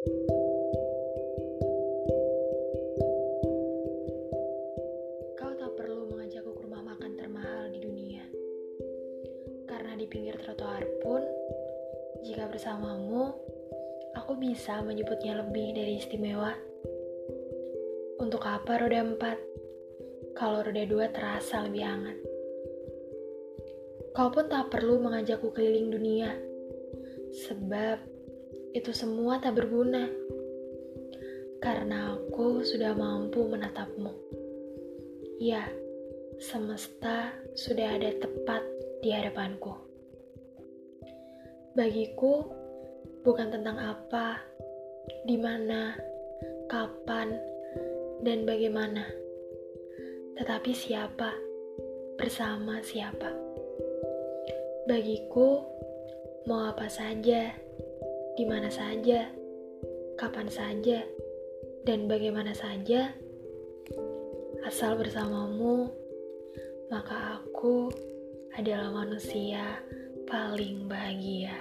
Kau tak perlu mengajakku ke rumah makan termahal di dunia. Karena di pinggir trotoar pun, jika bersamamu, aku bisa menyebutnya lebih dari istimewa. Untuk apa roda empat? Kalau roda dua terasa lebih hangat. Kau pun tak perlu mengajakku keliling dunia, sebab itu semua tak berguna. Karena aku sudah mampu menatapmu. Ya, semesta sudah ada tepat di hadapanku. Bagiku, bukan tentang apa, di mana, kapan, dan bagaimana, tetapi siapa, bersama siapa. Bagiku, mau apa saja, di mana saja, kapan saja, dan bagaimana saja Asal bersamamu, maka aku adalah manusia paling bahagia.